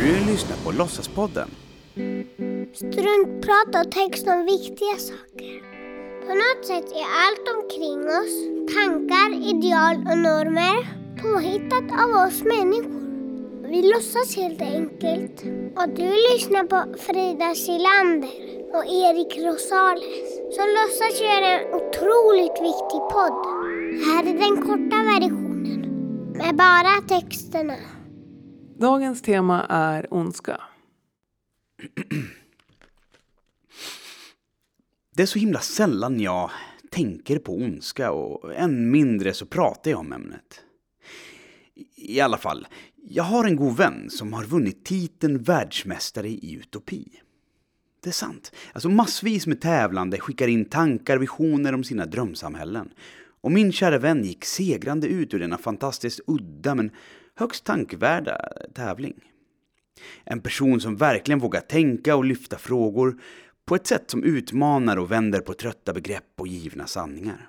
Du lyssnar på Låtsaspodden. Struntprat och text om viktiga saker. På något sätt är allt omkring oss, tankar, ideal och normer, påhittat av oss människor. Vi låtsas helt enkelt. Och du lyssnar på Frida Silander och Erik Rosales som låtsas göra en otroligt viktig podd. Här är den korta versionen med bara texterna. Dagens tema är ondska. Det är så himla sällan jag tänker på ondska och än mindre så pratar jag om ämnet. I alla fall, jag har en god vän som har vunnit titeln världsmästare i utopi. Det är sant. Alltså massvis med tävlande skickar in tankar, visioner om sina drömsamhällen. Och min kära vän gick segrande ut ur denna fantastiskt udda men högst tankvärda tävling. En person som verkligen vågar tänka och lyfta frågor på ett sätt som utmanar och vänder på trötta begrepp och givna sanningar.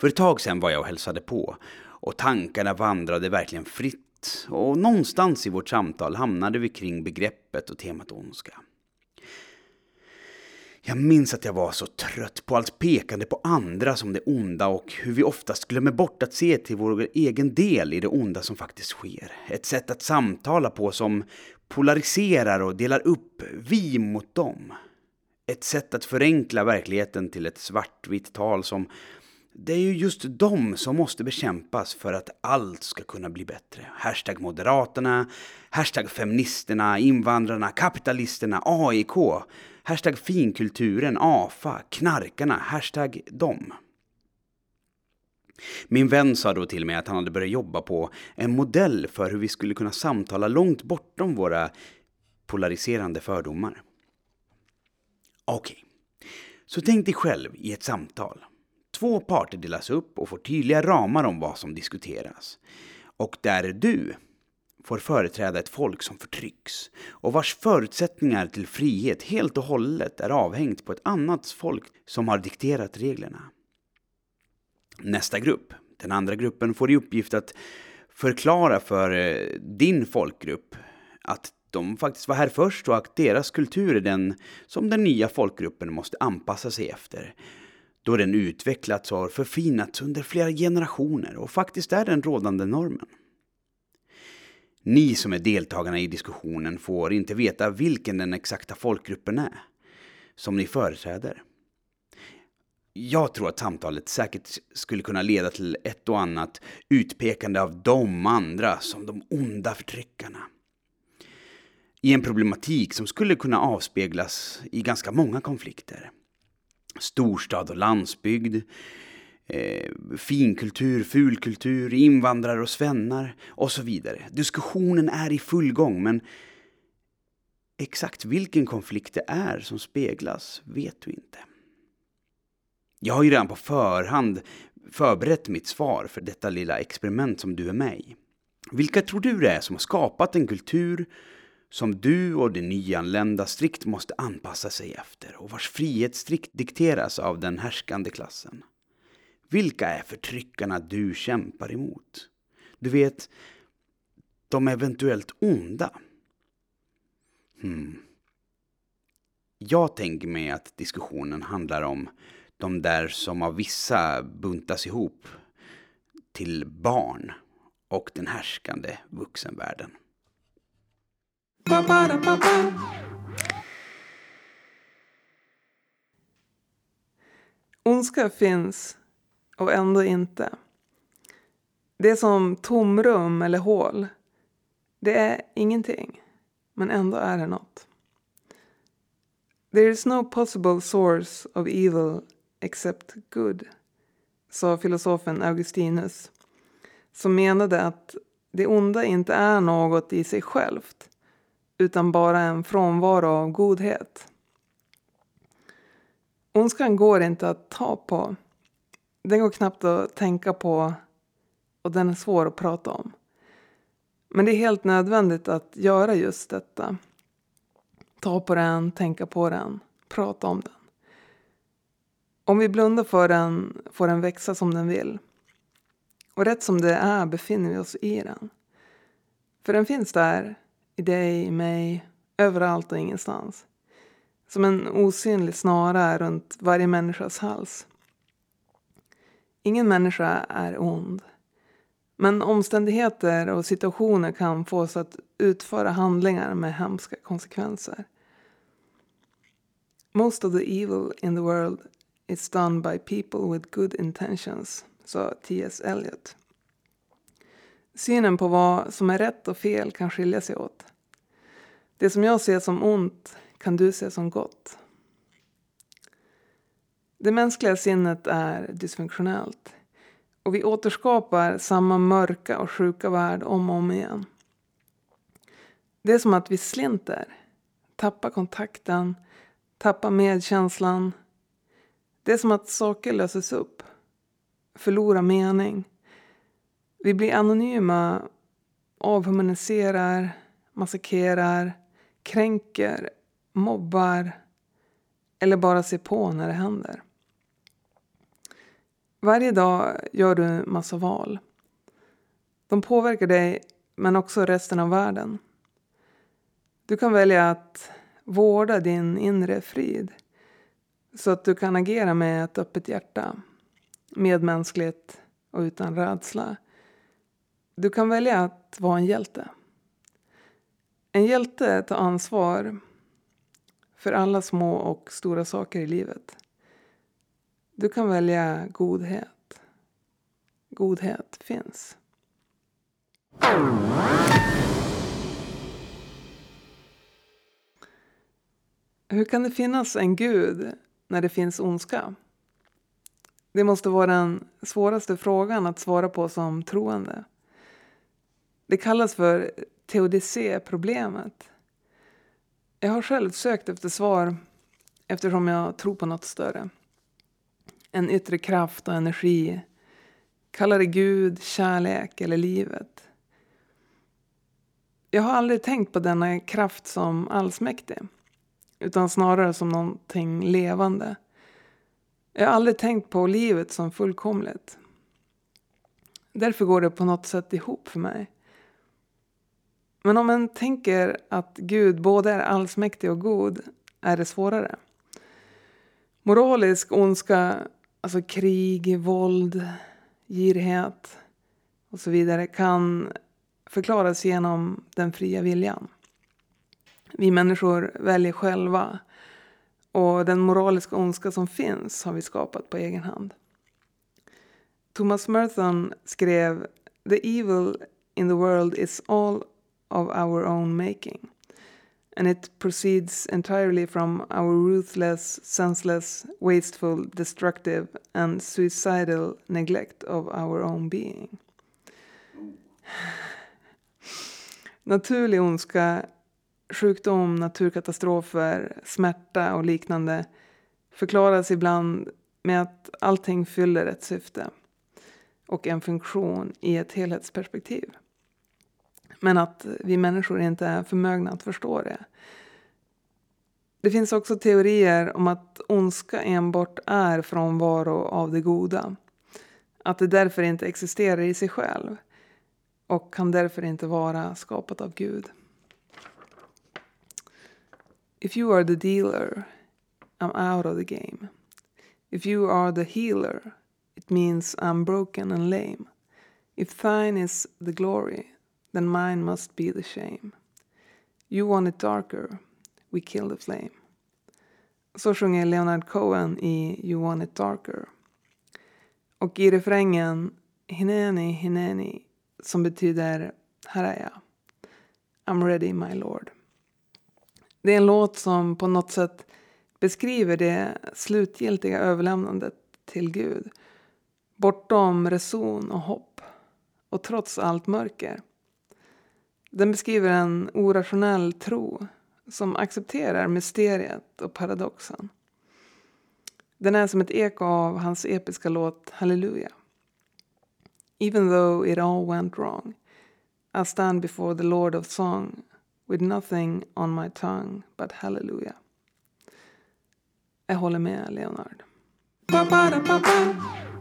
För ett tag sedan var jag och hälsade på och tankarna vandrade verkligen fritt och någonstans i vårt samtal hamnade vi kring begreppet och temat ondska. Jag minns att jag var så trött på allt pekande på andra som det onda och hur vi oftast glömmer bort att se till vår egen del i det onda som faktiskt sker. Ett sätt att samtala på som polariserar och delar upp vi mot dem. Ett sätt att förenkla verkligheten till ett svartvitt tal som det är ju just de som måste bekämpas för att allt ska kunna bli bättre. Hashtag Moderaterna, hashtag Feministerna, Invandrarna, Kapitalisterna, AIK, hashtag Finkulturen, AFA, Knarkarna, hashtag dem. Min vän sa då till mig att han hade börjat jobba på en modell för hur vi skulle kunna samtala långt bortom våra polariserande fördomar. Okej, okay. så tänk dig själv i ett samtal. Två parter delas upp och får tydliga ramar om vad som diskuteras. Och där du får företräda ett folk som förtrycks och vars förutsättningar till frihet helt och hållet är avhängt på ett annat folk som har dikterat reglerna. Nästa grupp, den andra gruppen, får i uppgift att förklara för eh, din folkgrupp att de faktiskt var här först och att deras kultur är den som den nya folkgruppen måste anpassa sig efter då den utvecklats och har förfinats under flera generationer och faktiskt är den rådande normen. Ni som är deltagarna i diskussionen får inte veta vilken den exakta folkgruppen är som ni företräder. Jag tror att samtalet säkert skulle kunna leda till ett och annat utpekande av de andra som de onda förtryckarna. I en problematik som skulle kunna avspeglas i ganska många konflikter storstad och landsbygd, eh, finkultur, fulkultur, invandrare och svennar och så vidare. Diskussionen är i full gång men exakt vilken konflikt det är som speglas vet du inte. Jag har ju redan på förhand förberett mitt svar för detta lilla experiment som du är med i. Vilka tror du det är som har skapat en kultur som du och de nyanlända strikt måste anpassa sig efter och vars frihet strikt dikteras av den härskande klassen. Vilka är förtryckarna du kämpar emot? Du vet, de eventuellt onda. Hmm. Jag tänker mig att diskussionen handlar om de där som av vissa buntas ihop till barn och den härskande vuxenvärlden. Ondska finns och ändå inte. Det är som tomrum eller hål. Det är ingenting, men ändå är det något. There is no possible source of evil except good, sa filosofen Augustinus, som menade att det onda inte är något i sig självt, utan bara en frånvaro av godhet. Ondskan går inte att ta på. Den går knappt att tänka på och den är svår att prata om. Men det är helt nödvändigt att göra just detta. ta på den, tänka på den, prata om den. Om vi blundar för den får den växa som den vill. Och rätt som det är befinner vi oss i den. För den finns där, i dig, i mig, överallt och ingenstans. Som en osynlig snara runt varje människas hals. Ingen människa är ond. Men omständigheter och situationer kan få oss att utföra handlingar med hemska konsekvenser. Most of the evil in the world is done by people with good intentions, sa T.S. Eliot. Synen på vad som är rätt och fel kan skilja sig åt. Det som jag ser som ont kan du se som gott. Det mänskliga sinnet är dysfunktionellt och vi återskapar samma mörka och sjuka värld om och om igen. Det är som att vi slinter, tappar kontakten, tappar medkänslan. Det är som att saker löses upp, förlorar mening. Vi blir anonyma, avhumaniserar, massakrerar, kränker, mobbar eller bara ser på när det händer. Varje dag gör du massa val. De påverkar dig, men också resten av världen. Du kan välja att vårda din inre frid så att du kan agera med ett öppet hjärta, medmänskligt och utan rädsla. Du kan välja att vara en hjälte. En hjälte tar ansvar för alla små och stora saker i livet. Du kan välja godhet. Godhet finns. Hur kan det finnas en gud när det finns ondska? Det måste vara den svåraste frågan att svara på som troende. Det kallas för teodicé-problemet. Jag har själv sökt efter svar eftersom jag tror på något större. En yttre kraft och energi. Kalla det Gud, kärlek eller livet. Jag har aldrig tänkt på denna kraft som allsmäktig utan snarare som någonting levande. Jag har aldrig tänkt på livet som fullkomligt. Därför går det på något sätt ihop för mig. Men om man tänker att Gud både är allsmäktig och god är det svårare. Moralisk ondska, alltså krig, våld, girighet och så vidare kan förklaras genom den fria viljan. Vi människor väljer själva och den moraliska ondska som finns har vi skapat på egen hand. Thomas Merton skrev The evil in the world is all of our own making. And it proceeds entirely from our ruthless, senseless, wasteful, destructive and suicidal neglect of our own being. Naturlig ondska, sjukdom, naturkatastrofer, smärta och liknande förklaras ibland med att allting fyller ett syfte och en funktion i ett helhetsperspektiv. Men att vi människor inte är förmögna att förstå det. Det finns också teorier om att ondska enbart är frånvaro av det goda. Att det därför inte existerar i sig själv och kan därför inte vara skapat av Gud. If you are the dealer, I'm out of the game. If you are the healer, it means I'm broken and lame. If thine is the glory, then mine must be the shame. You want it darker, we kill the flame. Så sjunger Leonard Cohen i You want it darker. Och i refrängen Hineni, Hineni, som betyder Här är jag. I'm ready my lord. Det är en låt som på något sätt beskriver det slutgiltiga överlämnandet till Gud. Bortom reson och hopp och trots allt mörker. Den beskriver en orationell tro som accepterar mysteriet och paradoxen. Den är som ett eko av hans episka låt Halleluja. Even though it all went wrong, I stand before the Lord of song with nothing on my tongue but hallelujah. Jag håller med Leonard. Låsa, låsa, låtsas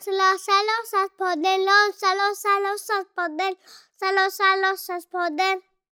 salosas, poder, los salosas, salosas, poder, salosas, salosas, poder.